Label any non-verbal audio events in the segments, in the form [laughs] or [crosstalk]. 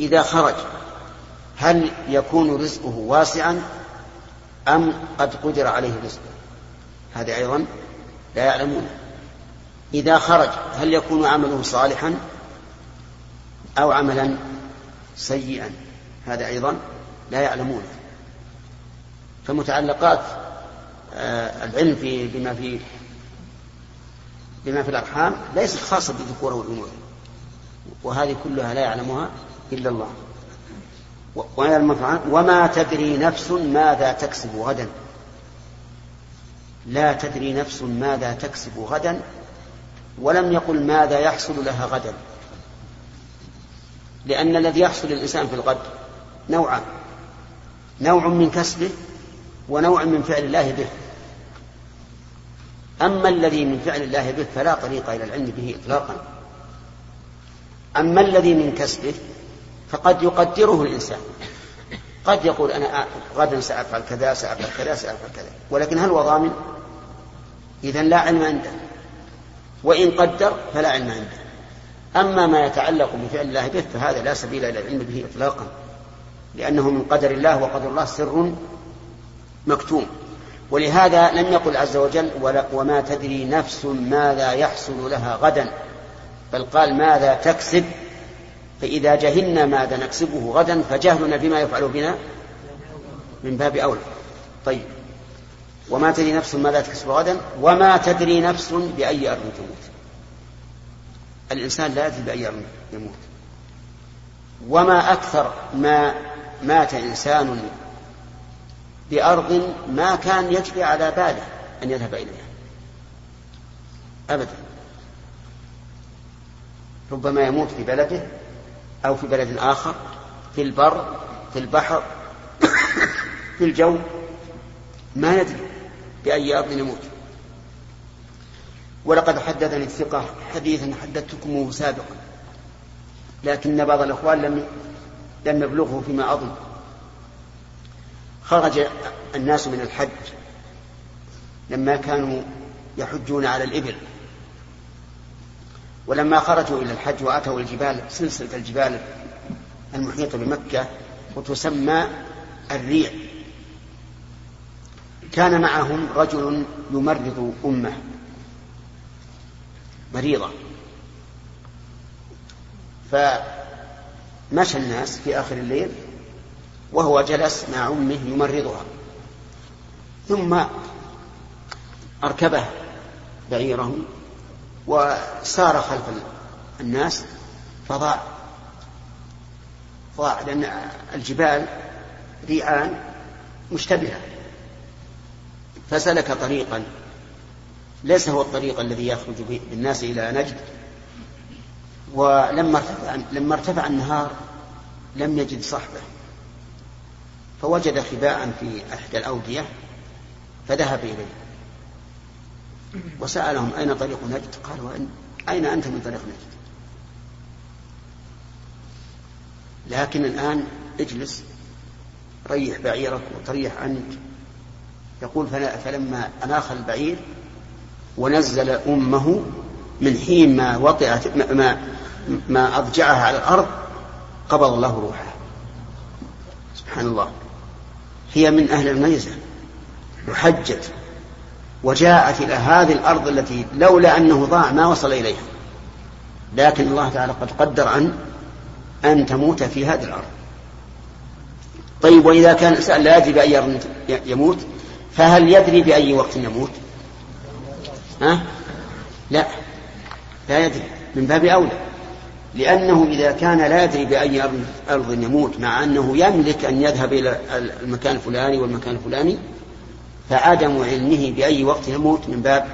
إذا خرج هل يكون رزقه واسعا أم قد قدر عليه رزقه؟ هذا أيضا لا يعلمون. إذا خرج هل يكون عمله صالحا أو عملا سيئا؟ هذا أيضا لا يعلمونه فمتعلقات آه، العلم في بما في بما في الأرحام ليست خاصة بالذكور والأنوثة وهذه كلها لا يعلمها إلا الله. وما تدري نفس ماذا تكسب غدا. لا تدري نفس ماذا تكسب غدا ولم يقل ماذا يحصل لها غدا. لأن الذي يحصل للإنسان في الغد نوعان نوع من كسبه ونوع من فعل الله به. أما الذي من فعل الله به فلا طريق إلى العلم به إطلاقا. أما الذي من كسبه فقد يقدره الإنسان. قد يقول أنا غدا سأفعل كذا سأفعل كذا سأفعل كذا. ولكن هل هو ضامن إذا لا علم عنده. وإن قدر فلا علم عنده. أما ما يتعلق بفعل الله به فهذا لا سبيل إلى العلم به إطلاقا. لأنه من قدر الله وقدر الله سر مكتوم. ولهذا لم يقل عز وجل وما تدري نفس ماذا يحصل لها غدا. بل قال ماذا تكسب؟ فإذا جهلنا ماذا نكسبه غدا فجهلنا بما يفعل بنا من باب أولى. طيب. وما تدري نفس ماذا تكسب غدا وما تدري نفس بأي أرض تموت. الإنسان لا يدري بأي أرض يموت. وما أكثر ما مات إنسان بأرض ما كان يجري على باله أن يذهب إليها. أبدا. ربما يموت في بلده أو في بلد آخر في البر في البحر في الجو ما ندري بأي أرض يموت ولقد حدثني الثقة حديثا حدثتكمه سابقا لكن بعض الأخوان لم لم يبلغه فيما أظن. خرج الناس من الحج لما كانوا يحجون على الإبل. ولما خرجوا إلى الحج وأتوا الجبال سلسلة الجبال المحيطة بمكة وتسمى الريع. كان معهم رجل يمرض أمه. مريضة. فمشى الناس في آخر الليل وهو جلس مع أمه يمرضها. ثم أركبه بعيره وسار خلف الناس فضاع. ضاع لأن الجبال ريعان مشتبهة. فسلك طريقا. ليس هو الطريق الذي يخرج بالناس إلى نجد. ولما ارتفع, لما ارتفع النهار لم يجد صحبه فوجد خباء في إحدى الأودية فذهب إليه. وسألهم أين طريق نجد؟ قالوا أين أنت من طريق نجد؟ لكن الآن اجلس ريح بعيرك وتريح عنك. يقول فلما أناخ البعير ونزل أمه من حين ما وطئت ما, ما أضجعها على الأرض قبض الله روحها. سبحان الله. هي من أهل الميزة. وحجت. وجاءت إلى هذه الأرض التي لولا أنه ضاع ما وصل إليها. لكن الله تعالى قد قدر أن أن تموت في هذه الأرض. طيب وإذا كان الإنسان لا يدري بأي أرض يموت فهل يدري بأي وقت يموت؟ ها؟ لا لا يدري. من باب أولى. لأنه إذا كان لا يدري بأي أرض يموت مع أنه يملك أن يذهب إلى المكان الفلاني والمكان الفلاني فعدم علمه بأي وقت يموت من باب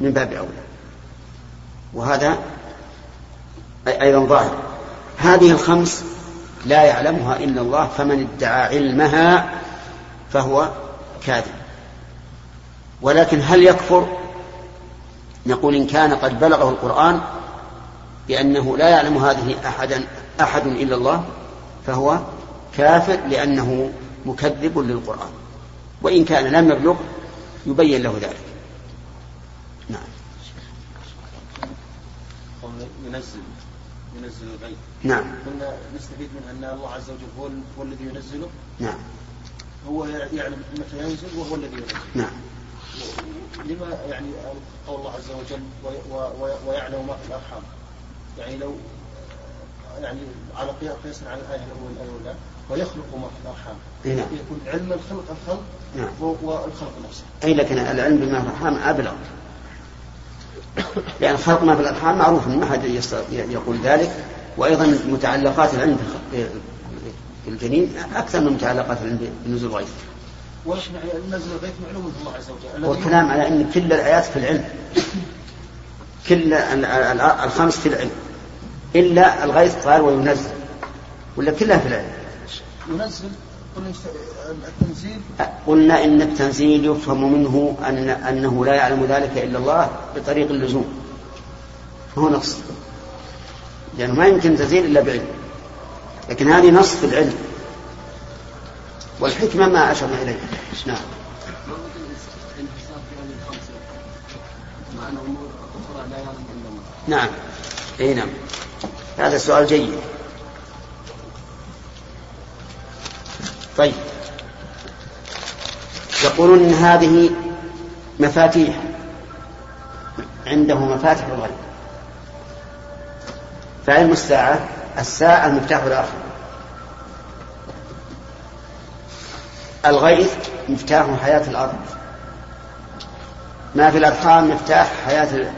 من باب أولى. وهذا أيضا ظاهر. هذه الخمس لا يعلمها إلا الله فمن ادعى علمها فهو كاذب. ولكن هل يكفر؟ نقول إن كان قد بلغه القرآن بأنه لا يعلم هذه أحدا أحد إلا الله فهو كافر لأنه مكذب للقرآن. وإن كان لم يبلغ يبين له ذلك. نعم. ينزل ينزل الغيب نعم. قلنا نستفيد من أن الله عز وجل هو, هو الذي ينزله. نعم. هو يعلم متى ينزل وهو الذي ينزل. نعم. لما يعني قول الله عز وجل ويعلم ما في الأرحام. يعني لو يعني على قياس على الآية الأولى ويخلق ما في نعم. يكون علم الخلق الخلق نعم. والخلق نفسه. أي لكن العلم بما في الأرحام أبلغ. لأن خلق ما في الأرحام معروف ما حد يقول ذلك. وأيضا متعلقات العلم في الجنين أكثر من متعلقات العلم بنزول الغيث. ويشمع نزل الغيث معلوم من الله عز وجل. والكلام على أن كل الآيات في العلم. كل الخمس في العلم. إلا الغيث قال وينزل. ولا كلها في العلم. ينزل التنزيل. قلنا إن التنزيل يفهم منه أن أنه لا يعلم ذلك إلا الله بطريق اللزوم. فهو نص. لأنه ما يمكن تنزيل إلا بعلم. لكن هذه نص في العلم. والحكمة ما أشرنا إليه نعم. نعم. إي نعم. هذا سؤال جيد. طيب. يقولون إن هذه مفاتيح عنده مفاتح الغيب. فعلم الساعة الساعة المفتاح الآخر الغيث مفتاح حياة الأرض. ما في الأرحام مفتاح حياة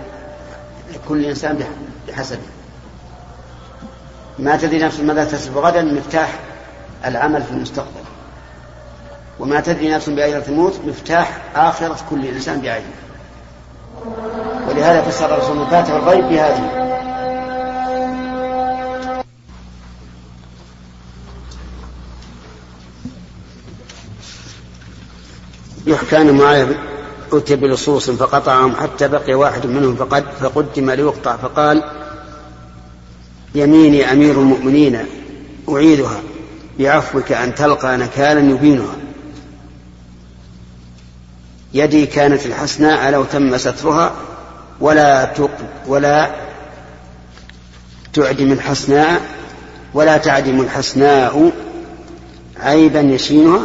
كل إنسان بحسبه. ما تدري نفس ماذا تكسب غدا مفتاح العمل في المستقبل. وما تدري نفس بأين تموت مفتاح آخرة كل إنسان بعينه ولهذا فسر الرسول مفاتح الغيب بهذه. يحكى أن معاوية أتي بلصوص فقطعهم حتى بقي واحد منهم فقد فقدم ليقطع فقال يميني أمير المؤمنين أعيدها بعفوك أن تلقى نكالا يبينها. يدي كانت الحسناء لو تم سترها؟ ولا تق ولا تعدم الحسناء ولا تعدم الحسناء عيبا يشينها؟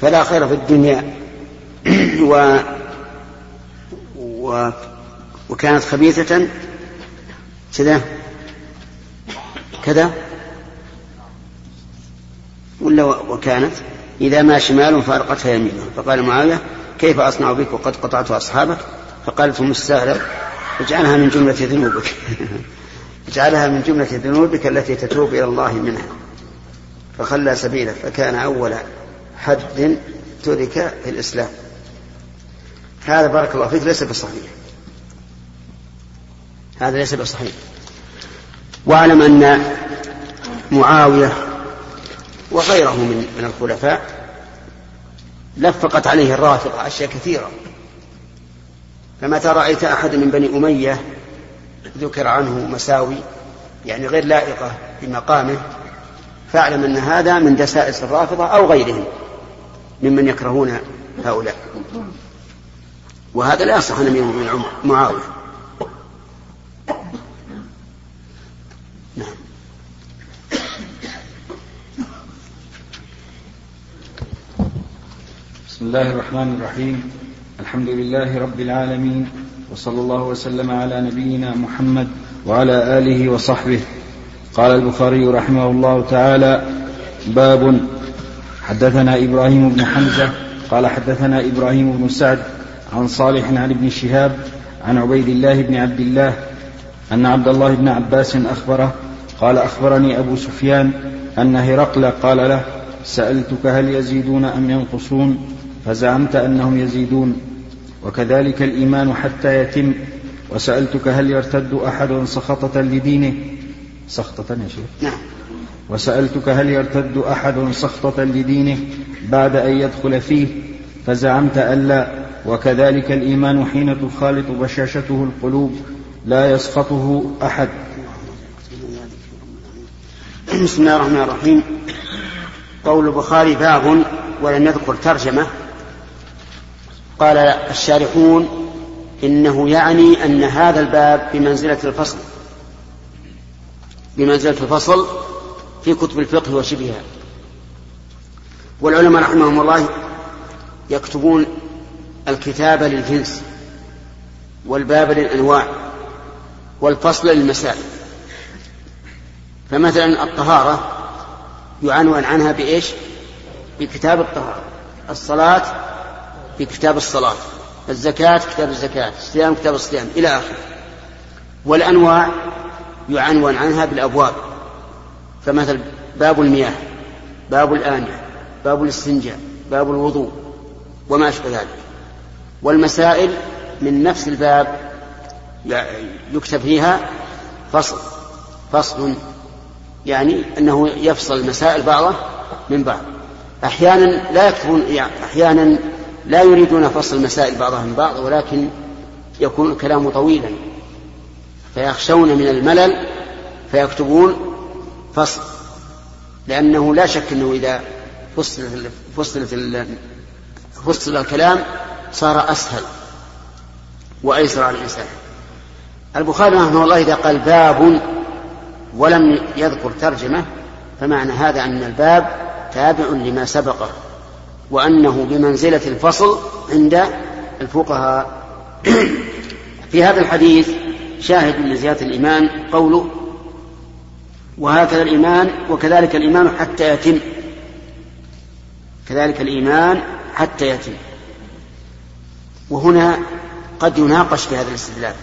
فلا خير في الدنيا. [clears throat] و, و وكانت خبيثة. كذا. كذا. ولا وكانت إذا ما شمال فأرقتها يمينه. فقال معاوية كيف أصنع بك وقد قطعت أصحابك؟ فقالت ام السائلة اجعلها من جملة ذنوبك. [laughs] اجعلها من جملة ذنوبك التي تتوب إلى الله منها. فخلى سبيله فكان أول حد ترك في الإسلام. هذا بارك الله فيك ليس بصحيح. هذا ليس بصحيح. واعلم أن معاوية وغيره من من الخلفاء لفقت عليه الرافضة أشياء كثيرة. فمتى رأيت أحد من بني أمية ذكر عنه مساوي يعني غير لائقة بمقامه فاعلم أن هذا من دسائس الرافضة أو غيرهم ممن يكرهون هؤلاء. وهذا لا يصح من معاوية. بسم الله الرحمن الرحيم الحمد لله رب العالمين وصلى الله وسلم على نبينا محمد وعلى آله وصحبه قال البخاري رحمه الله تعالى باب حدثنا إبراهيم بن حمزة قال حدثنا إبراهيم بن سعد عن صالح عن ابن شهاب عن عبيد الله بن عبد الله أن عبد الله بن عباس أخبره قال أخبرني أبو سفيان أن هرقل قال له سألتك هل يزيدون أم ينقصون فزعمت أنهم يزيدون. وكذلك الإيمان حتى يتم. وسألتك هل يرتد أحد سخطة لدينه؟ سخطة يا شيخ. نعم. وسألتك هل يرتد أحد سخطة لدينه بعد أن يدخل فيه؟ فزعمت ألا وكذلك الإيمان حين تخالط بشاشته القلوب لا يسخطه أحد. بسم الله الرحمن الرحيم. قول البخاري باب ولم يذكر ترجمة. قال الشارحون إنه يعني أن هذا الباب بمنزلة الفصل بمنزلة الفصل في كتب الفقه وشبهها. والعلماء رحمهم الله يكتبون الكتاب للجنس والباب للأنواع والفصل للمسائل. فمثلا الطهارة يعنون عنها بإيش؟ بكتاب الطهارة. الصلاة بكتاب الصلاة الزكاة كتاب الزكاة الصيام كتاب الصيام إلى آخره. والأنواع يعنون عنها بالأبواب. فمثل باب المياه باب الآنية باب الاستنجاء باب الوضوء وما أشبه ذلك. والمسائل من نفس الباب يكتب فيها فصل فصل يعني أنه يفصل المسائل بعضها من بعض. أحيانا لا يكتبون يعني أحيانا لا يريدون فصل المسائل بعضها من بعض ولكن يكون الكلام طويلا. فيخشون من الملل فيكتبون فصل. لأنه لا شك أنه إذا فصلت فصلت فصل الكلام صار أسهل وأيسر على الإنسان. البخاري رحمه الله إذا قال باب ولم يذكر ترجمة فمعنى هذا أن الباب تابع لما سبقه. وأنه بمنزلة الفصل عند الفقهاء. [clears throat] في هذا الحديث شاهد من زيادة الإيمان قوله وهكذا الإيمان وكذلك الإيمان حتى يتم. كذلك الإيمان حتى يتم. وهنا قد يناقش في هذا الاستدلال.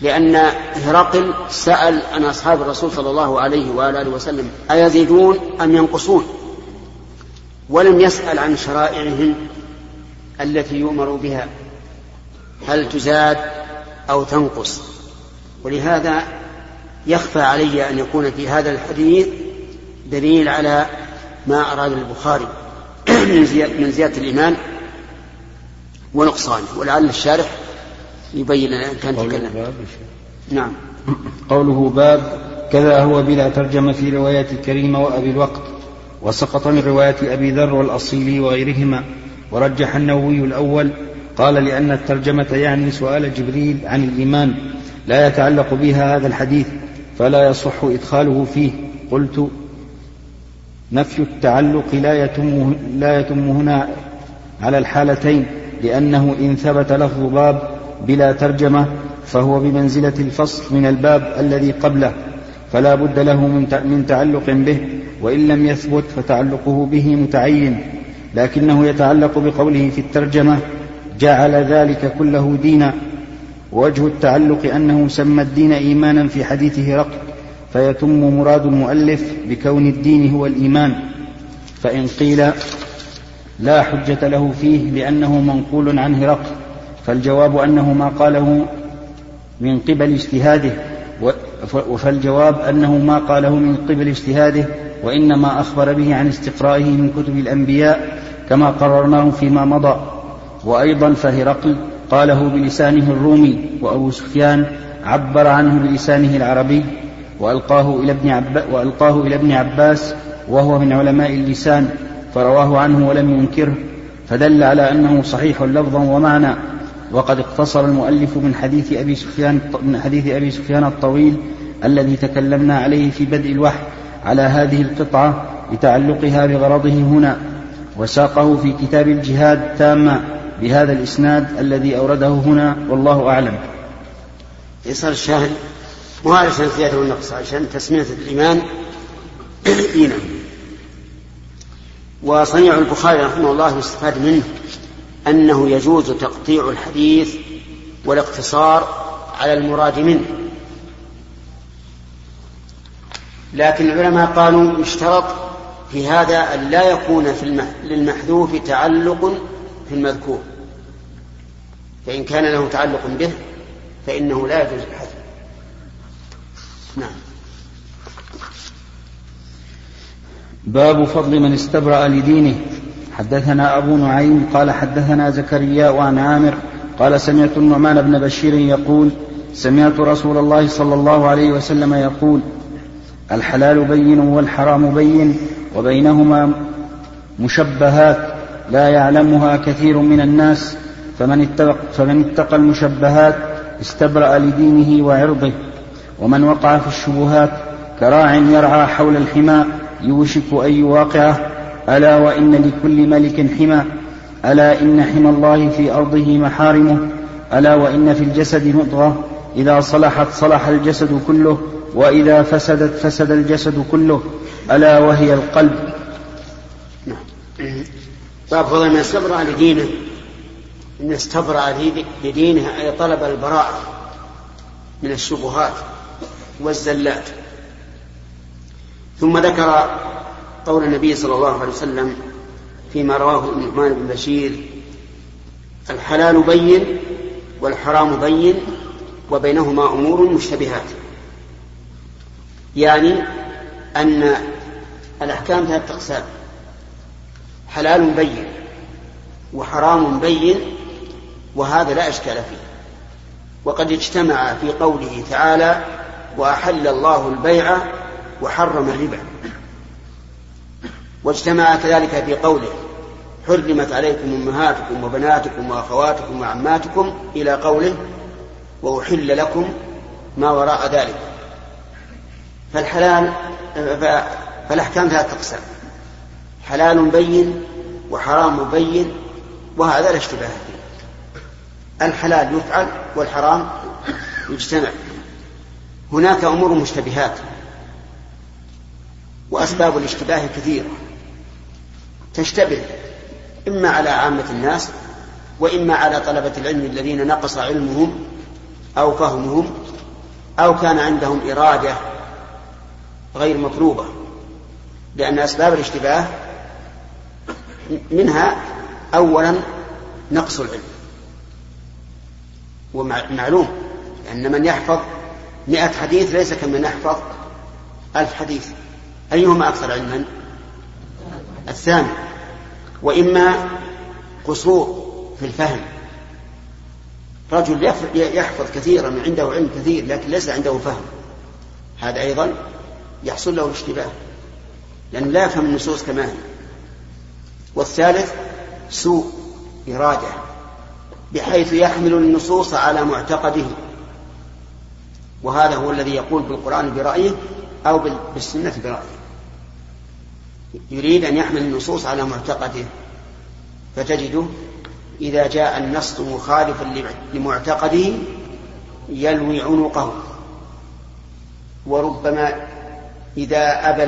لأن هرقل سأل عن أصحاب الرسول صلى الله عليه وآله وسلم أيزيدون أم ينقصون؟ ولم يسأل عن شرائعهم التي يؤمر بها. هل تزاد أو تنقص؟ ولهذا يخفى علي أن يكون في هذا الحديث دليل على ما أراد البخاري [clears throat] من زيادة الإيمان ونقصانه. ولعل الشارح يبين لنا إن كان تكلم. نعم. قوله باب كذا هو بلا ترجمة في رواية الكريمة وأبي الوقت. وسقط من رواية أبي ذر والأصيلي وغيرهما ورجح النووي الأول قال لأن الترجمة يعني سؤال جبريل عن الإيمان لا يتعلق بها هذا الحديث فلا يصح إدخاله فيه. قلت نفي التعلق لا يتم لا يتم هنا على الحالتين لأنه إن ثبت لفظ باب بلا ترجمة فهو بمنزلة الفصل من الباب الذي قبله. فلا بد له من تعلق به وإن لم يثبت فتعلقه به متعين. لكنه يتعلق بقوله في الترجمة جعل ذلك كله دينا. ووجه التعلق أنه سمى الدين إيمانا في حديث هرقل فيتم مراد المؤلف بكون الدين هو الإيمان. فإن قيل لا حجة له فيه لأنه منقول عن هرقل فالجواب أنه ما قاله من قبل اجتهاده فالجواب أنه ما قاله من قبل اجتهاده وإنما أخبر به عن استقرائه من كتب الأنبياء كما قررناه فيما مضى. وأيضا فهرقل قاله بلسانه الرومي وأبو سفيان عبر عنه بلسانه العربي وألقاه إلى ابن, عب... وألقاه إلى ابن عباس وهو من علماء اللسان فرواه عنه ولم ينكره. فدل على أنه صحيح لفظا ومعنى. وقد اقتصر المؤلف من حديث أبي سفيان من حديث أبي سفيان الطويل الذي تكلمنا عليه في بدء الوحي على هذه القطعة لتعلقها بغرضه هنا وساقه في كتاب الجهاد تاما بهذا الإسناد الذي أورده هنا والله أعلم. يصير الشاهد مو علشان الزيادة والنقص عشان تسمية الإيمان إيمان وصنيع البخاري رحمه الله يستفاد منه. أنه يجوز تقطيع الحديث والاقتصار على المراد منه. لكن العلماء قالوا يشترط في هذا أن لا يكون في للمحذوف تعلق في المذكور. فإن كان له تعلق به فإنه لا يجوز الحذف. نعم. باب فضل من استبرأ لدينه. حدثنا أبو نعيم قال حدثنا زكريا وعن عامر قال سمعت النعمان بن بشير يقول سمعت رسول الله صلى الله عليه وسلم يقول الحلال بين والحرام بين وبينهما مشبهات لا يعلمها كثير من الناس فمن اتقى, فمن اتقى المشبهات استبرأ لدينه وعرضه ومن وقع في الشبهات كراع يرعى حول الحمى يوشك أن يواقعه ألا وإن لكل ملك حمى ألا إن حمى الله في أرضه محارمه ألا وإن في الجسد مضغة إذا صلحت صلح الجسد كله وإذا فسدت فسد الجسد كله ألا وهي القلب. نعم. باب فضل من استبرأ لدينه. إن استبرأ لدينه أي طلب البراءة من الشبهات والزلات. ثم ذكر قول النبي صلى الله عليه وسلم فيما رواه النعمان بن بشير الحلال بين والحرام بين وبينهما أمور مشتبهات. يعني أن الأحكام ثلاثة أقسام حلال بين وحرام بين وهذا لا إشكال فيه. وقد اجتمع في قوله تعالى وأحل الله البيع وحرم الربا. واجتمع كذلك في قوله حرمت عليكم أمهاتكم وبناتكم وأخواتكم وعماتكم إلى قوله وأحل لكم ما وراء ذلك. فالحلال فالأحكام ثلاثة اقسام حلال بين وحرام بين وهذا لا اشتباه فيه. الحلال يفعل والحرام يجتمع. هناك أمور مشتبهات وأسباب الاشتباه كثيرة. تشتبه إما على عامة الناس وإما على طلبة العلم الذين نقص علمهم أو فهمهم أو كان عندهم إرادة غير مطلوبة لأن أسباب الاشتباه منها أولا نقص العلم ومعلوم أن من يحفظ مئة حديث ليس كمن يحفظ ألف حديث أيهما أكثر علما؟ الثاني وإما قصور في الفهم. رجل يحفظ كثيرا عنده علم كثير لكن ليس عنده فهم. هذا أيضا يحصل له الاشتباه لأنه لا يفهم النصوص كما هي. والثالث سوء إرادة بحيث يحمل النصوص على معتقده. وهذا هو الذي يقول بالقرآن برأيه أو بالسنة برأيه. يريد أن يحمل النصوص على معتقده فتجده إذا جاء النص مخالفا لمعتقده يلوي عنقه. وربما إذا أبى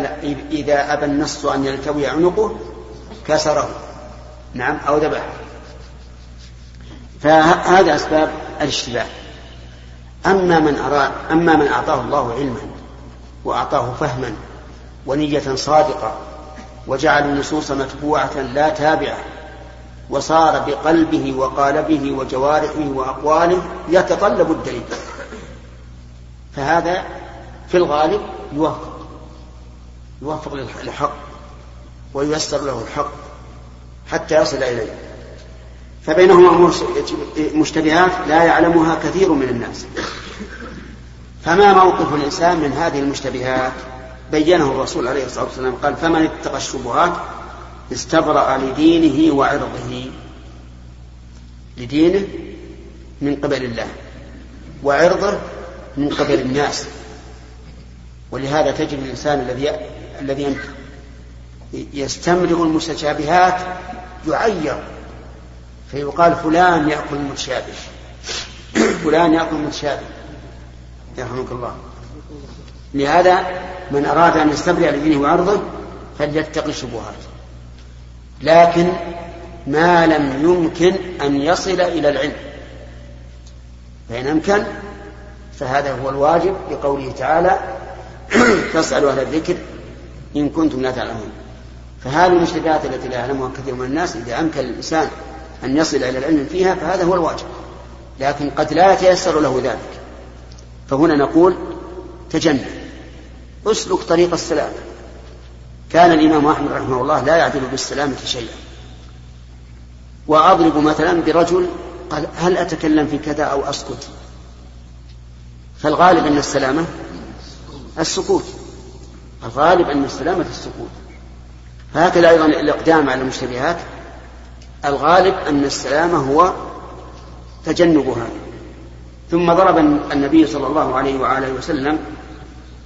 إذا أبى النص أن يلتوي عنقه كسره. نعم أو ذبحه. فهذا أسباب الاشتباه. أما من أراد أما من أعطاه الله علما وأعطاه فهما ونية صادقة وجعل النصوص متبوعة لا تابعة وصار بقلبه وقالبه وجوارحه وأقواله يتطلب الدليل. فهذا في الغالب يوفق يوفق للحق وييسر له الحق حتى يصل إليه. فبينهما مشتبهات لا يعلمها كثير من الناس. فما موقف الإنسان من هذه المشتبهات؟ بينه الرسول عليه الصلاة والسلام قال فمن اتقى الشبهات استبرأ لدينه وعرضه. لدينه من قبل الله وعرضه من قبل الناس. ولهذا تجد الإنسان الذي الذي يستمرئ المتشابهات يعير. فيقال فلان يأكل المتشابه. [clears throat] فلان يأكل المتشابه. يرحمك الله. لهذا من أراد أن يستبرئ لدينه وعرضه فليتقي الشبهات لكن ما لم يمكن أن يصل إلى العلم. فإن أمكن فهذا هو الواجب لقوله تعالى [clears throat] فاسألوا أهل الذكر إن كنتم لا تعلمون. فهذه المشتبهات التي لا يعلمها كثير من الناس إذا أمكن الإنسان أن يصل إلى العلم فيها فهذا هو الواجب. لكن قد لا يتيسر له ذلك. فهنا نقول تجنب. اسلك طريق السلامة كان الإمام أحمد رحمه الله لا يعدل بالسلامة شيئا. وأضرب مثلا برجل قال هل أتكلم في كذا أو أسكت؟ فالغالب أن السلامة السكوت. الغالب أن السلامة السكوت. فهكذا أيضا الإقدام على المشتبهات. الغالب أن السلامة هو تجنب هذا ثم ضرب النبي صلى الله عليه وآله وسلم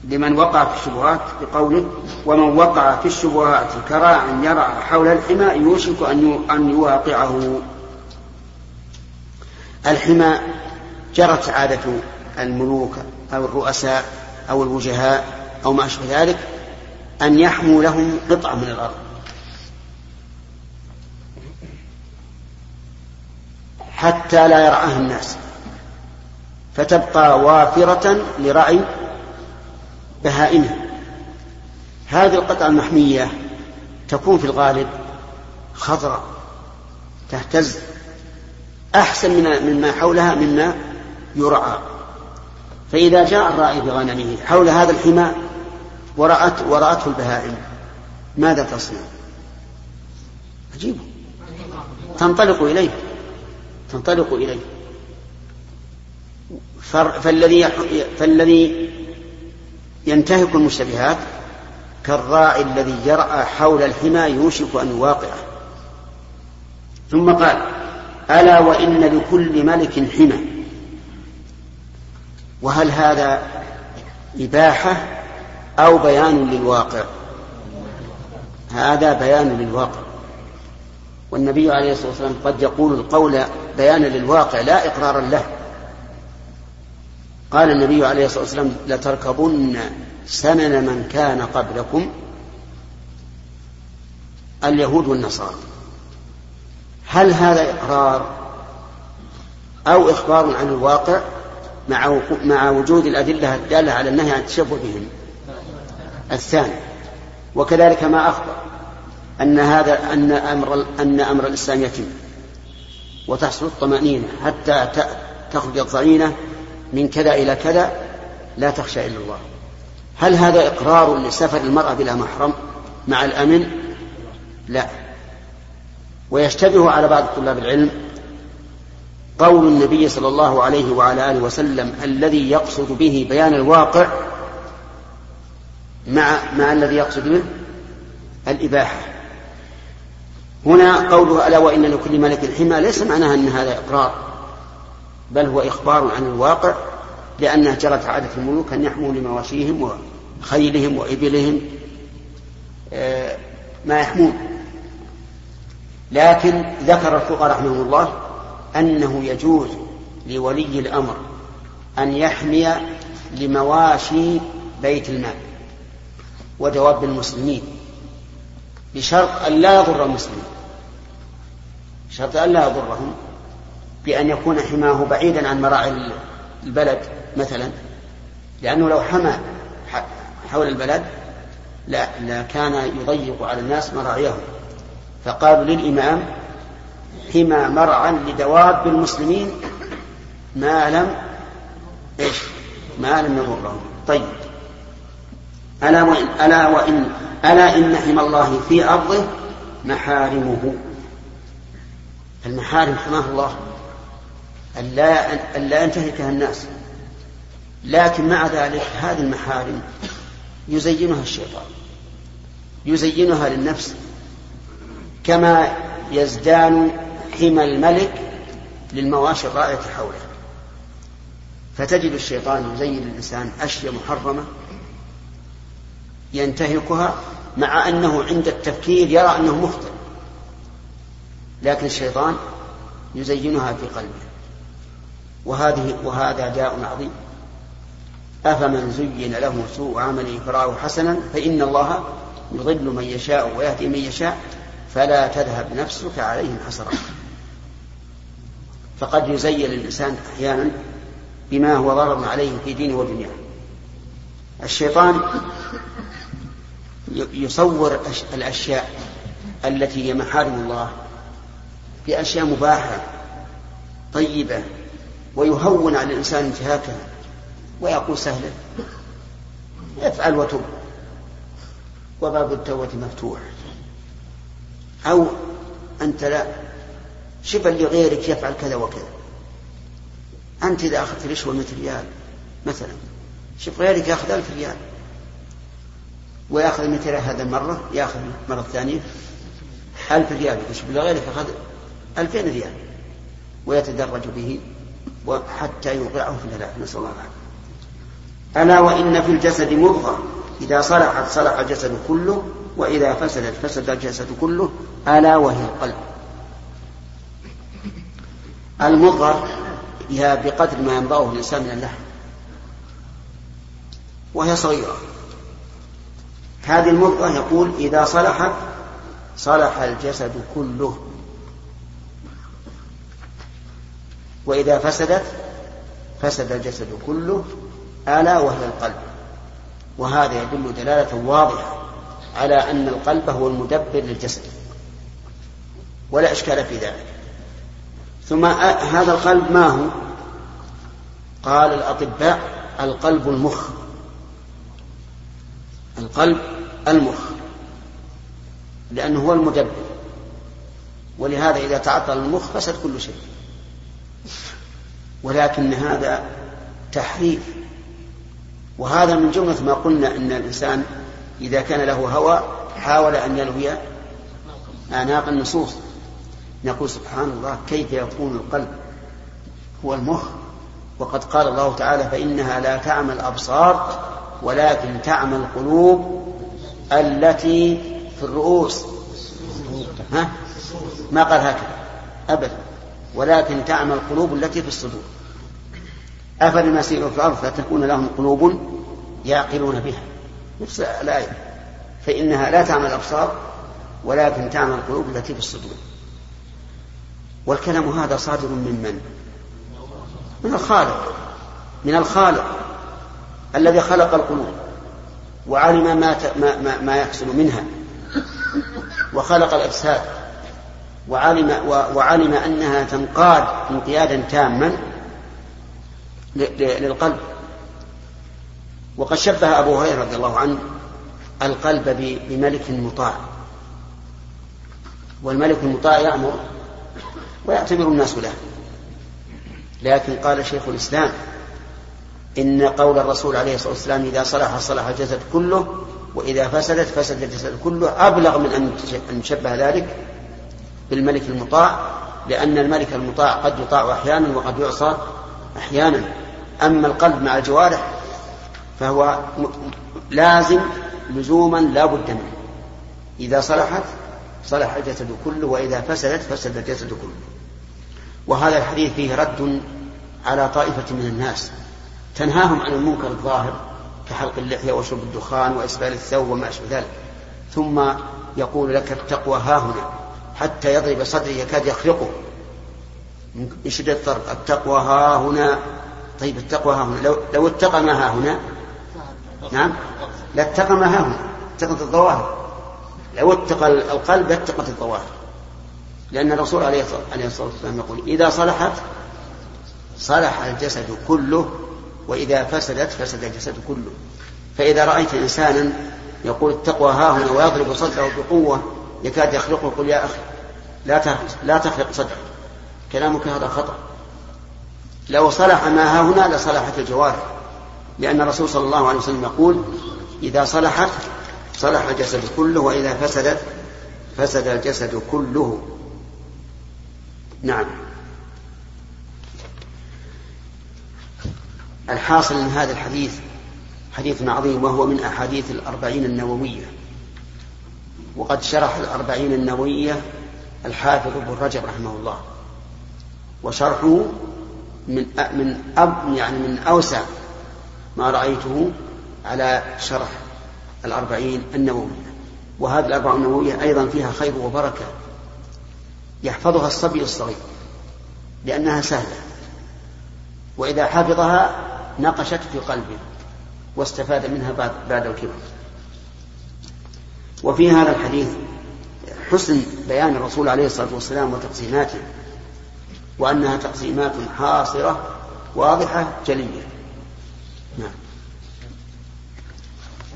لمن وقع في الشبهات بقوله ومن وقع في الشبهات كراع يرعى حول الحمى يوشك أن يواقعه. الحمى جرت عادة الملوك أو الرؤساء أو الوجهاء أو ما أشبه ذلك أن يحموا لهم قطعة من الأرض. حتى لا يرعاها الناس. فتبقى وافرة لرعي بهائمها هذه القطعة المحمية تكون في الغالب خضراء تهتز أحسن من مما حولها مما يرعى. فإذا جاء الراعي بغنمه حول هذا الحمى ورأت ورأته البهائم ماذا تصنع؟ عجيب تنطلق إليه. تنطلق إليه. فالذي فالذي ينتهك المشتبهات كالراعي الذي يرعى حول الحمى يوشك أن يواقعه. ثم قال ألا وإن لكل ملك حمى. وهل هذا إباحة أو بيان للواقع؟ هذا بيان للواقع. والنبي عليه الصلاة والسلام قد يقول القول بيانا للواقع لا إقرارا له. قال النبي عليه الصلاة والسلام لتركبن سنن من كان قبلكم اليهود والنصارى. هل هذا إقرار أو إخبار عن الواقع مع مع وجود الأدلة الدالة على النهي عن التشبه بهم؟ الثاني وكذلك ما أخبر أن هذا أن أمر أن أمر الإسلام يتم وتحصل الطمأنينة حتى تخرج الضعينة من كذا إلى كذا لا تخشى إلا الله. هل هذا إقرار لسفر المرأة بلا محرم مع الأمن؟ لا. ويشتبه على بعض طلاب العلم قول النبي صلى الله عليه وعلى آله وسلم الذي يقصد به بيان الواقع مع مع الذي يقصد به؟ الإباحة. هنا قوله ألا وإن لكل ملك حمى ليس معناها أن هذا إقرار. بل هو إخبار عن الواقع لأنها جرت عادة الملوك أن يحموا لمواشيهم وخيلهم وإبلهم آه، ما يحمون. لكن ذكر الفقهاء رحمهم الله أنه يجوز لولي الأمر أن يحمي لمواشي بيت المال ودواب المسلمين بشرط أن لا يضر المسلمين شرط أن لا يضرهم. بأن يكون حماه بعيدا عن مراعي البلد مثلا. لأنه لو حمى حول البلد لا, لا كان يضيق على الناس مراعيهم. فقالوا للإمام حمى مرعا لدواب المسلمين ما لم إيش؟ ما لم يضرهم. طيب. ألا وإن ألا وإن ألا إن حمى الله في أرضه محارمه. المحارم حماه الله. ألا ألا ينتهكها الناس. لكن مع ذلك هذه المحارم يزينها الشيطان. يزينها للنفس. كما يزدان حمى الملك للمواشي الرائعة حوله. فتجد الشيطان يزين الإنسان أشياء محرمة ينتهكها مع أنه عند التفكير يرى أنه مخطئ. لكن الشيطان يزينها في قلبه. وهذه وهذا داء عظيم. أفمن زين له سوء عمله فراه حسنا فإن الله يضل من يشاء ويهدي من يشاء فلا تذهب نفسك عليهم حسرات فقد يزين الإنسان أحيانا بما هو ضرر عليه في دينه ودنياه. الشيطان يصور الأشياء التي هي محارم الله بأشياء مباحة طيبة ويهون على الإنسان انتهاكها ويقول سهلا. افعل وتب. وباب التوبة مفتوح. أو أنت لا. شوف لغيرك يفعل كذا وكذا. أنت إذا أخذت رشوة مثل ريال مثلا. شوف غيرك يأخذ ألف ريال. ويأخذ مثل هذا المرة يأخذ مرة ثانية. ألف ريال. شوف غيرك أخذ ألفين ريال. ويتدرج به. حتى يوقعه في الهلاك نسأل الله العافية. ألا وإن في الجسد مضغة. إذا صلحت صلح الجسد كله وإذا فسدت فسد الجسد كله ألا وهي القلب. المضغة هي بقدر ما ينبغه الإنسان من اللحم. وهي صغيرة. هذه المضغة يقول إذا صلحت صلح الجسد كله. وإذا فسدت فسد الجسد كله ألا وهي القلب. وهذا يدل دلالة واضحة على أن القلب هو المدبر للجسد ولا إشكال في ذلك. ثم هذا القلب ما هو؟ قال الأطباء القلب المخ. القلب المخ لأنه هو المدبر. ولهذا إذا تعطل المخ فسد كل شيء. ولكن هذا تحريف. وهذا من جملة ما قلنا أن الإنسان إذا كان له هوى حاول أن يلوي آناق النصوص. نقول سبحان الله كيف يكون القلب؟ هو المخ. وقد قال الله تعالى فإنها لا تعمى الأبصار ولكن تعمى القلوب التي في الرؤوس. ها؟ ما قال هكذا. أبدا. ولكن تعمى القلوب التي في الصدور. أفلم يسيروا في الأرض فتكون لهم قلوب يعقلون بها. نفس الآية. فإنها لا تعمى الأبصار ولكن تعمى القلوب التي في الصدور. والكلام هذا صادر من من؟ من الخالق. من الخالق الذي خلق القلوب وعلم ما ما ما يحصل منها. وخلق الأجساد. وعلم وعلم أنها تنقاد انقيادا تاما للقلب. وقد شبه أبو هريرة رضي الله عنه القلب بملك مطاع. والملك المطاع يأمر ويعتبر الناس له. لكن قال شيخ الإسلام إن قول الرسول عليه الصلاة والسلام إذا صلح صلح الجسد كله وإذا فسدت فسد الجسد كله أبلغ من أن نشبه ذلك بالملك المطاع لأن الملك المطاع قد يطاع أحيانا وقد يعصى أحيانا. أما القلب مع الجوارح فهو لازم لزوما لا بد منه. إذا صلحت صلح الجسد كله وإذا فسدت فسد الجسد كله. وهذا الحديث فيه رد على طائفة من الناس. تنهاهم عن المنكر الظاهر كحلق اللحية وشرب الدخان وإسبال الثوب وما أشبه ذلك. ثم يقول لك التقوى ها هنا. حتى يضرب صدري يكاد يخرقه من شدة الضرب التقوى ها هنا. طيب التقوى ها هنا. لو, لو اتقى ما ها هنا. نعم. لاتقى ما ها هنا. اتقت الظواهر. لو اتقى القلب لاتقت الظواهر. لأن الرسول عليه الصلاة والسلام يقول إذا صلحت صلح الجسد كله وإذا فسدت فسد الجسد كله. فإذا رأيت إنسانا يقول التقوى ها هنا. ويضرب صدره بقوة يكاد يخلقه يقول يا أخي لا لا تخلق صدرك كلامك هذا خطأ. لو صلح ما ها هنا لصلحت الجوارح. لأن الرسول صلى الله عليه وسلم يقول إذا صلحت صلح الجسد كله وإذا فسدت فسد الجسد كله. نعم. الحاصل من هذا الحديث حديث عظيم وهو من أحاديث الأربعين النووية. وقد شرح الأربعين النووية الحافظ ابن رجب رحمه الله. وشرحه من من أب يعني من أوسع ما رأيته على شرح الأربعين النووية. وهذه الأربعين النووية أيضا فيها خير وبركة. يحفظها الصبي الصغير لأنها سهلة. وإذا حفظها نقشت في قلبه واستفاد منها بعد, بعد الكبر. وفي هذا الحديث حسن بيان الرسول عليه الصلاة والسلام وتقسيماته وأنها تقسيمات حاصرة واضحة جلية. نعم.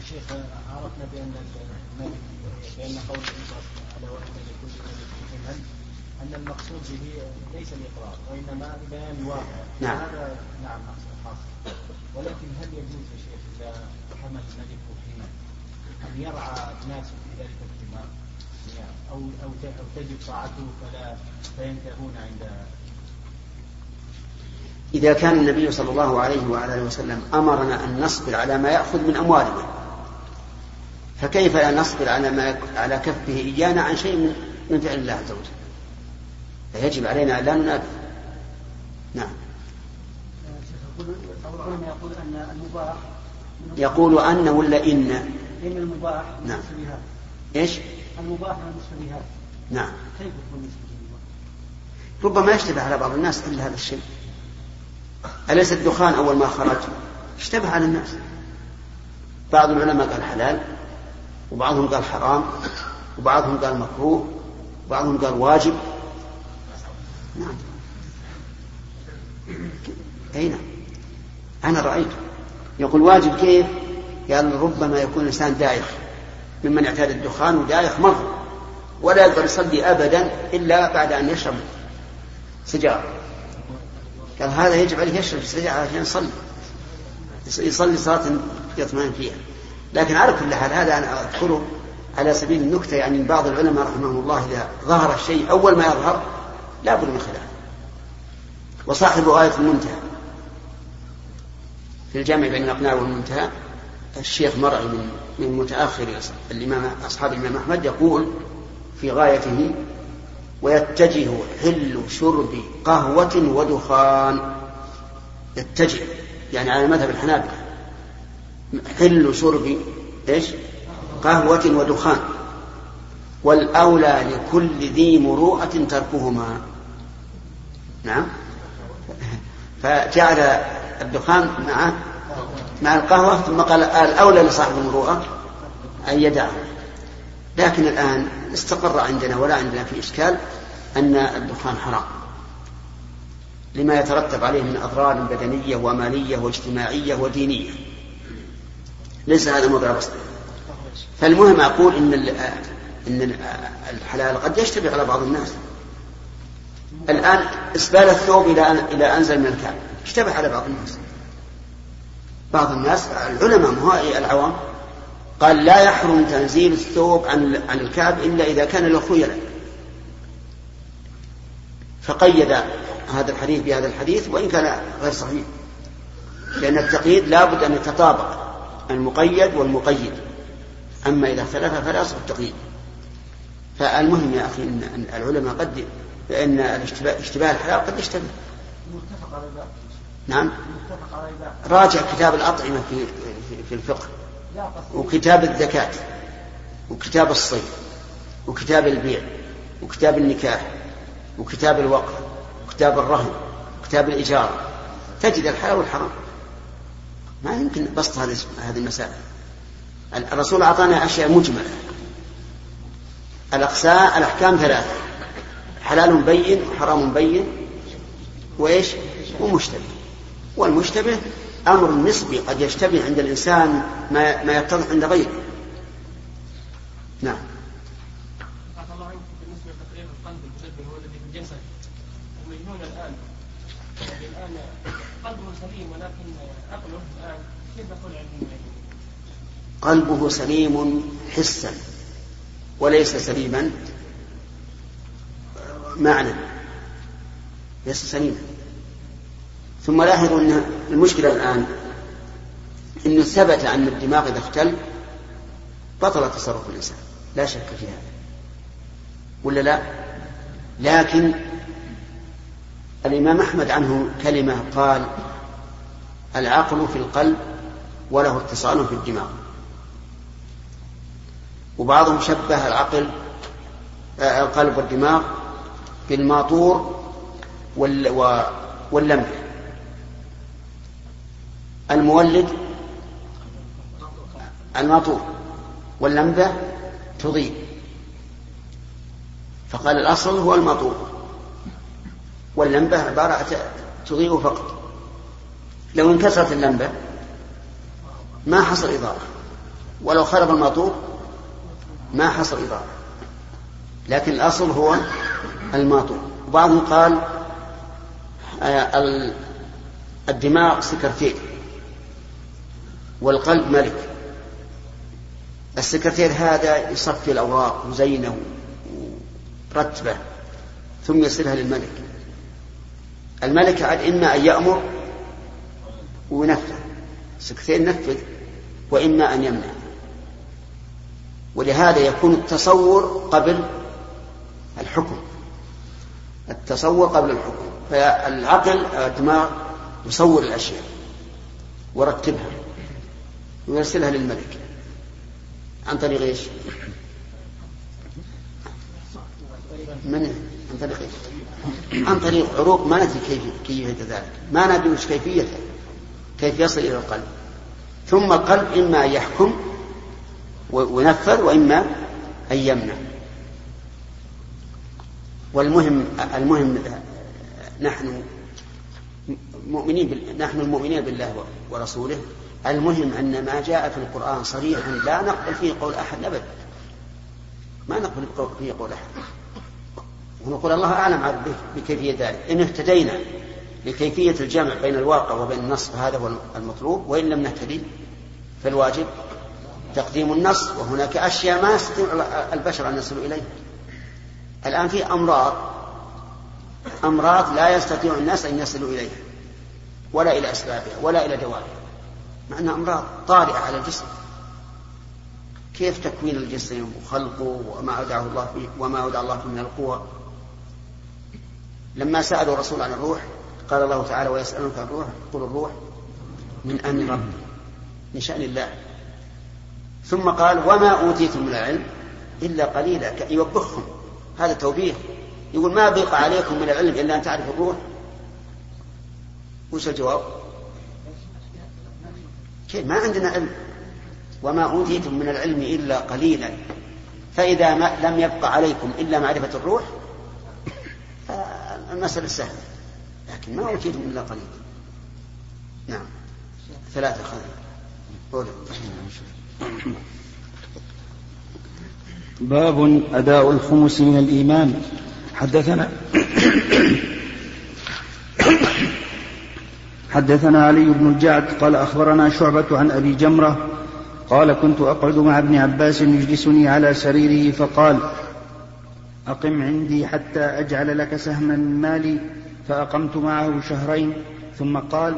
الشيخ عرفنا بأن بأن قول على واحد لكل أن المقصود به ليس الإقرار وإنما بيان الواقع نعم. هذا نعم حاصل. ولكن هل يجوز يا شيخ إذا حمل الملك حمى أن يرعى الناس في ذلك أو أو تجب طاعته فلا فينتهون عند إذا كان النبي صلى الله عليه وعلى آله وسلم أمرنا أن نصبر على ما يأخذ من أموالنا فكيف لا نصبر على ما على كفه إيانا عن شيء من, من فعل الله عز وجل؟ فيجب علينا أن لا ننابه نعم. يقول أن المباح يقول أن ولا إن؟ إن المباح نعم. إيش؟ المباح المشتبهات نعم. كيف يكون ربما يشتبه على بعض الناس إلا هذا الشيء. أليس الدخان أول ما خرج؟ اشتبه على الناس. بعض العلماء قال حلال وبعضهم قال حرام وبعضهم قال مكروه وبعضهم قال واجب. نعم. أي نعم أنا رأيته يقول واجب كيف؟ قال ربما يكون الإنسان دايخ. ممن اعتاد الدخان ودايخ مرة ولا يقدر يصلي أبدا إلا بعد أن يشرب سجارة. قال هذا يجب عليه يشرب سجارة عشان يصلي يصلي صلاة يطمئن فيها. لكن على كل حال هذا أنا أذكره على سبيل النكتة يعني بعض العلماء رحمهم الله إذا ظهر الشيء أول ما يظهر لا بد من خلاف. وصاحب آية المنتهى. في الجامع بين الأقناع والمنتهى الشيخ مرعي من من متأخر الإمام أصحاب الإمام أحمد يقول في غايته ويتجه حل شرب قهوة ودخان. يتجه يعني على مذهب الحنابلة. حل شرب إيش؟ قهوة ودخان. والأولى لكل ذي مروءة تركهما. نعم. فجعل الدخان مع مع القهوة ثم قال الأولى لصاحب المروءة أن يدعه. لكن الآن استقر عندنا ولا عندنا في إشكال أن الدخان حرام. لما يترتب عليه من أضرار بدنية ومالية واجتماعية ودينية. ليس هذا موضع بسط فالمهم أقول إن إن الحلال قد يشتبه على بعض الناس. الآن إسبال الثوب إلى إلى أنزل من الكعب اشتبه على بعض الناس. بعض الناس العلماء مو العوام قال لا يحرم تنزيل الثوب عن عن الكعب إلا إذا كان له خيلاء فقيد هذا الحديث بهذا الحديث وإن كان غير صحيح. لأن التقييد لابد أن يتطابق المقيد والمقيد. أما إذا اختلف فلا يصح التقييد. فالمهم يا أخي ان العلماء قد ان اشتباه الحلال قد يشتبه. متفق على نعم. راجع كتاب الأطعمة في في الفقه وكتاب الزكاة وكتاب الصيد وكتاب البيع وكتاب النكاح وكتاب الوقف وكتاب الرهن وكتاب الإجارة. تجد الحلال والحرام. ما يمكن بسط هذه هذه المسائل. الرسول أعطانا أشياء مجملة. الأقساء الأحكام ثلاثة. حلال بين وحرام بين وإيش؟ ومشتبه والمشتبه أمر نسبي قد يشتبه عند الإنسان ما ما يتضح عند غيره. نعم. قلبه سليم حسا وليس سليما معنى. ليس سليما. ثم لاحظوا أن المشكلة الآن أنه ثبت أن الدماغ إذا اختل بطل تصرف الإنسان لا شك في هذا. ولا لا؟ لكن الإمام أحمد عنه كلمة قال العقل في القلب وله اتصال في الدماغ. وبعضهم شبه العقل آه، القلب والدماغ بالماطور واللمح. المولد الماطور واللمبة تضيء. فقال الأصل هو الماطور واللمبة عبارة تضيء فقط. لو انكسرت اللمبة ما حصل إضاءة. ولو خرب الماطور ما حصل إضاءة. لكن الأصل هو الماطور وبعضهم قال آه، الدماغ سكرتير والقلب ملك. السكرتير هذا يصفي الأوراق وزينه ورتبه ثم يرسلها للملك. الملك عاد إما أن يأمر وينفذ. سكتين نفذ وإما أن يمنع. ولهذا يكون التصور قبل الحكم. التصور قبل الحكم. فالعقل الدماغ يصور الأشياء ورتبها. ويرسلها للملك. عن طريق إيش؟ من؟ عن طريق إيش؟ عن طريق عروق. ما ندري كيف كيفية ذلك. ما ندري وش كيفيته كيف يصل إلى القلب. ثم القلب إما أن يحكم وينفذ وإما أن يمنع. والمهم المهم نحن مؤمنين. نحن المؤمنين بالله ورسوله. المهم أن ما جاء في القرآن صريحا لا نقبل فيه قول أحد أبدا. ما نقبل فيه قول أحد. ونقول الله أعلم بكيفية ذلك. إن اهتدينا لكيفية الجمع بين الواقع وبين النص فهذا هو المطلوب. وإن لم نهتدي فالواجب تقديم النص. وهناك أشياء ما يستطيع البشر أن يصلوا إليها. الآن في أمراض أمراض لا يستطيع الناس أن يصلوا إليها ولا إلى أسبابها ولا إلى دوائها. مع أنها أمراض طارئة على الجسم. كيف تكوين الجسم وخلقه وما أودعه الله فيه وما أودع الله فيه من القوى لما سألوا الرسول عن الروح قال الله تعالى ويسألونك عن الروح قل الروح من أمر ربي من شأن الله. ثم قال وما أوتيتم من العلم إلا قليلا. يوبخهم. هذا توبيخ. يقول ما بقى عليكم من العلم إلا أن تعرفوا الروح. وش الجواب؟ ما عندنا علم. وما أوتيتم من العلم إلا قليلا. فإذا ما لم يبقى عليكم إلا معرفة الروح فالمسألة سهلة. لكن ما أوتيتم إلا قليلا. نعم. ثلاثة خذ باب أداء الخمس من الإيمان. حدثنا حدثنا علي بن الجعد قال أخبرنا شعبة عن أبي جمرة قال كنت أقعد مع ابن عباس يجلسني على سريره فقال أقم عندي حتى أجعل لك سهما مالي فأقمت معه شهرين ثم قال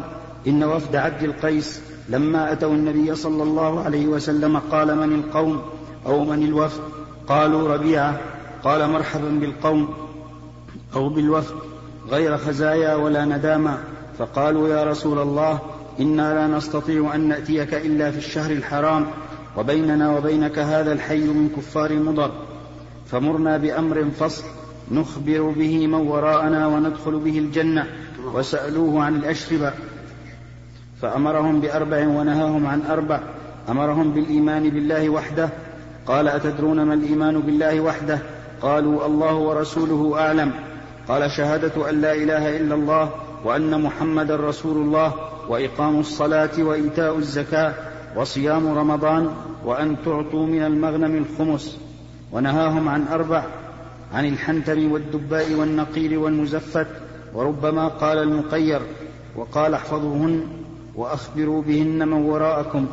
إن وفد عبد القيس لما أتوا النبي صلى الله عليه وسلم قال من القوم أو من الوفد؟ قالوا ربيعة. قال مرحبا بالقوم أو بالوفد غير خزايا ولا ندامة. فقالوا يا رسول الله إنا لا نستطيع أن نأتيك إلا في الشهر الحرام وبيننا وبينك هذا الحي من كفار مضر فمرنا بأمر فصل نخبر به من وراءنا وندخل به الجنة وسألوه عن الأشربة. فأمرهم بأربع ونهاهم عن أربع. أمرهم بالإيمان بالله وحده. قال أتدرون ما الإيمان بالله وحده؟ قالوا الله ورسوله أعلم. قال شهادة أن لا إله إلا الله وأن محمدا رسول الله وإقام الصلاة وإيتاء الزكاة وصيام رمضان وأن تعطوا من المغنم الخمس. ونهاهم عن أربع عن الحنتم والدباء والنقير والمزفت وربما قال المقير وقال احفظوهن وأخبروا بهن من وراءكم.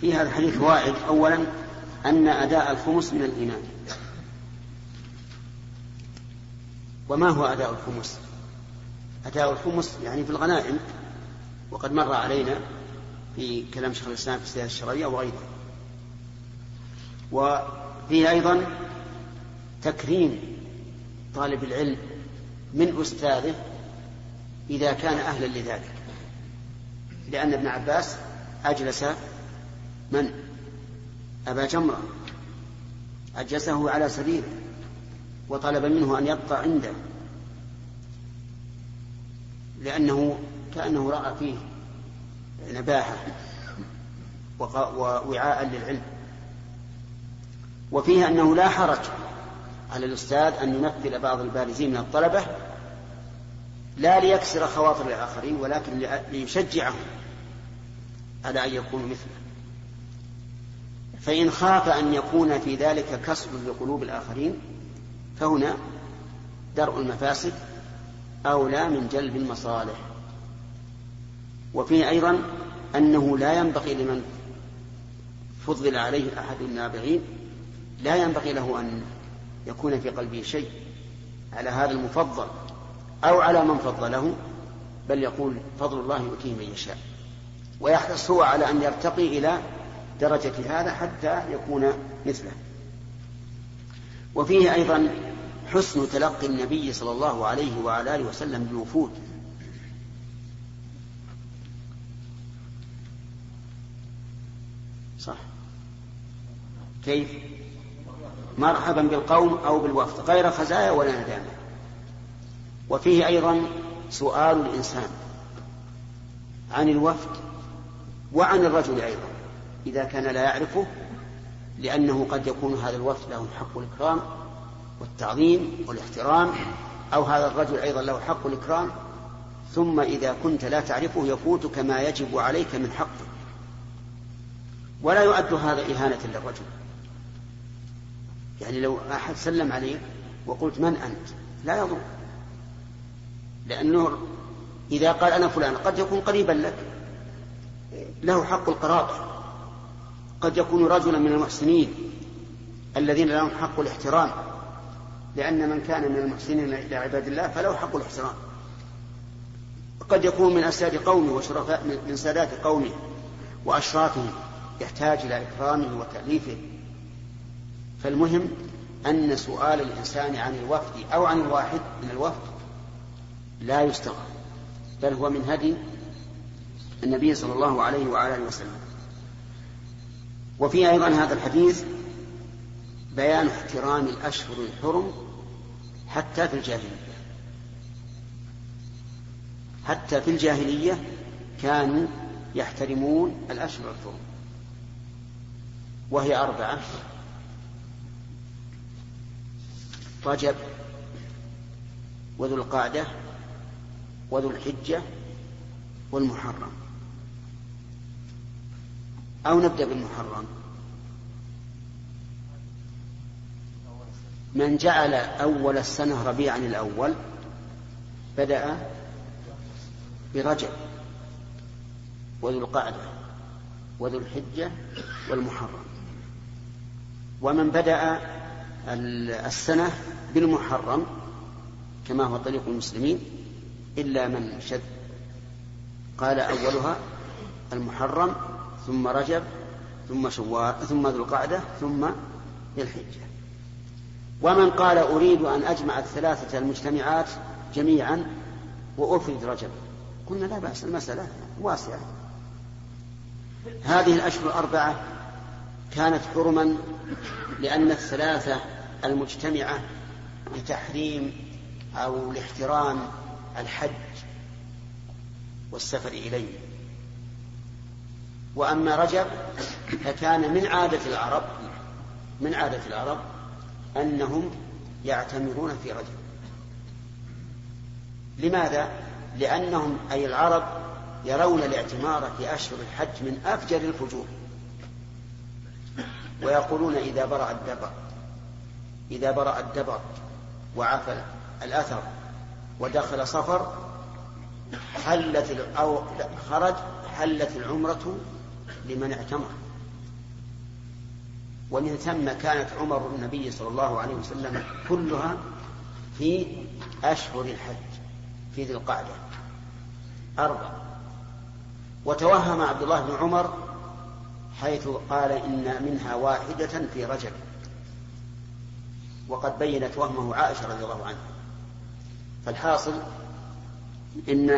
في هذا الحديث فوائد أولا أن أداء الخمس من الإيمان. وما هو أداء الخمس؟ أداء الخمس يعني في الغنائم وقد مر علينا في كلام شيخ الإسلام في السياسة الشرعية وغيره وفيه أيضا تكريم طالب العلم من أستاذه إذا كان أهلا لذلك. لأن ابن عباس أجلس من؟ أبا جمرة. أجلسه على سريره وطلب منه أن يبقى عنده لأنه كأنه رأى فيه نباحة ووعاء للعلم. وفيه أنه لا حرج على الأستاذ أن يمثل بعض البارزين من الطلبة لا ليكسر خواطر الآخرين ولكن ليشجعهم على أن يكونوا مثله. فإن خاف أن يكون في ذلك كسر لقلوب الآخرين فهنا درء المفاسد أولى من جلب المصالح. وفيه أيضا أنه لا ينبغي لمن فضل عليه أحد النابغين لا ينبغي له أن يكون في قلبه شيء على هذا المفضل أو على من فضله بل يقول فضل الله يؤتيه من يشاء. ويحرص هو على أن يرتقي إلى درجة هذا حتى يكون مثله. وفيه أيضا حسن تلقي النبي صلى الله عليه وعلى آله وسلم بالوفود. صح. كيف؟ مرحبا بالقوم أو بالوفد غير خزايا ولا ندامة. وفيه أيضا سؤال الإنسان عن الوفد وعن الرجل أيضا إذا كان لا يعرفه لأنه قد يكون هذا الوفد له حق الإكرام والتعظيم والاحترام أو هذا الرجل أيضا له حق الإكرام. ثم إذا كنت لا تعرفه يفوتك ما يجب عليك من حقه. ولا يؤد هذا إهانة للرجل. يعني لو أحد سلم عليك وقلت من أنت؟ لا يضر. لأنه إذا قال أنا فلان قد يكون قريبا لك. له حق القرابة قد يكون رجلا من المحسنين الذين لهم حق الاحترام لأن من كان من المحسنين إلى عباد الله فله حق الاحترام. قد يكون من أسياد قومه وشرفاء من سادات قومه وأشرافه يحتاج إلى إكرامه وتأليفه. فالمهم أن سؤال الإنسان عن الوفد أو عن الواحد من الوفد لا يستغرب بل هو من هدي النبي صلى الله عليه وعلى وسلم. وفي أيضا هذا الحديث بيان احترام الأشهر الحرم حتى في الجاهلية. حتى في الجاهلية كانوا يحترمون الأشهر الحرم. وهي أربعة. رجب وذو القعدة وذو الحجة والمحرم. أو نبدأ بالمحرم. من جعل أول السنة ربيعا الأول بدأ برجب وذو القعدة وذو الحجة والمحرم. ومن بدأ السنة بالمحرم كما هو طريق المسلمين إلا من شذ قال أولها المحرم ثم رجب ثم شوال ثم ذو القعدة ثم ذي الحجة. ومن قال أريد أن أجمع الثلاثة المجتمعات جميعا وأفرد رجب. قلنا لا بأس المسألة واسعة. هذه الأشهر الأربعة كانت حرما لأن الثلاثة المجتمعة لتحريم أو لاحترام الحج والسفر إليه. وأما رجب فكان من عادة العرب من عادة العرب أنهم يعتمرون في رجب لماذا؟ لأنهم أي العرب يرون الاعتمار في أشهر الحج من أفجر الفجور ويقولون إذا برأ الدبر إذا برأ الدبر وعفى الأثر ودخل صفر حلت أو خرج حلت العمرة لمن اعتمر. ومن ثم كانت عمر النبي صلى الله عليه وسلم كلها في أشهر الحج في ذي القعدة. أربع. وتوهم عبد الله بن عمر حيث قال إن منها واحدة في رجب. وقد بينت وهمه عائشة رضي الله عنها. فالحاصل إن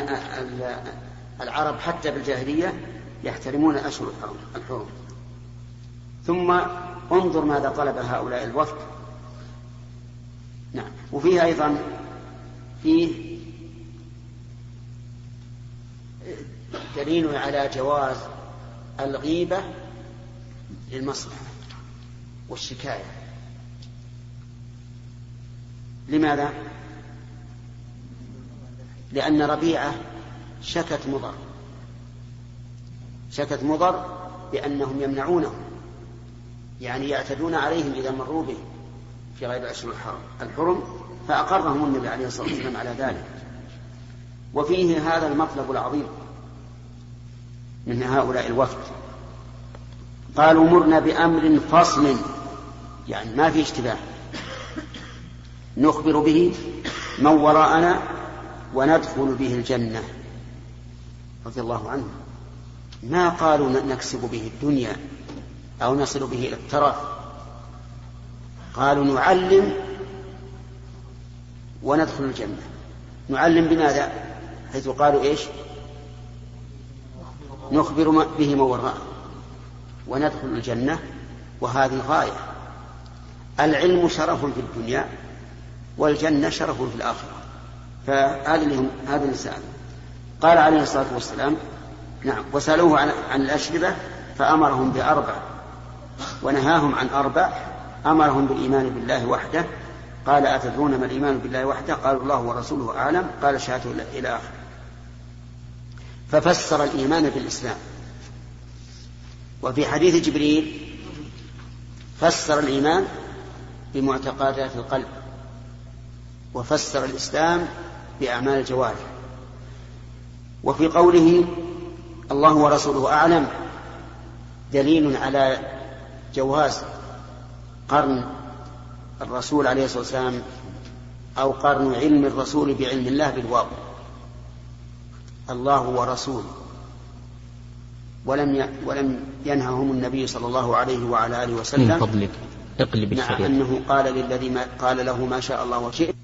العرب حتى بالجاهلية يحترمون اشهر الحرم ثم انظر ماذا طلب هؤلاء الوفد. نعم. وفيه أيضا فيه دليل على جواز الغيبة للمصلحة والشكاية. لماذا؟ لأن ربيعة شكت مضر. شكت مضر بأنهم يمنعونهم يعني يعتدون عليهم إذا مروا به في غير الأشهر الحرم فأقرهم النبي عليه الصلاة والسلام على ذلك. وفيه هذا المطلب العظيم من هؤلاء الوفد. قالوا مرنا بأمر فصل يعني ما في اشتباه. نخبر به من وراءنا وندخل به الجنة. رضي الله عنه. ما قالوا نكسب به الدنيا أو نصل به إلى الترف قالوا نعلم وندخل الجنة. نعلم بماذا؟ حيث قالوا إيش؟ نخبر به من وراءه. وندخل الجنة وهذه غاية. العلم شرف في الدنيا والجنة شرف في الآخرة. فهذا هذا قال عليه الصلاة والسلام نعم. وسألوه عن, عن الأشربة فأمرهم بأربع. ونهاهم عن أربع. أمرهم بالإيمان بالله وحده. قال أتدرون ما الإيمان بالله وحده؟ قالوا الله ورسوله أعلم. قال شهادة إلى آخره. ففسر الإيمان بالإسلام. وفي حديث جبريل فسر الإيمان بمعتقدات القلب. وفسر الإسلام بأعمال الجوارح. وفي قوله الله ورسوله أعلم. دليل على جواز قرن الرسول عليه الصلاة والسلام أو قرن علم الرسول بعلم الله بالواو. الله ورسوله ولم ولم ينههم النبي صلى الله عليه وعلى آله وسلم. من فضلك اقلب مع الشريط أنه قال للذي ما قال له ما شاء الله وشئت.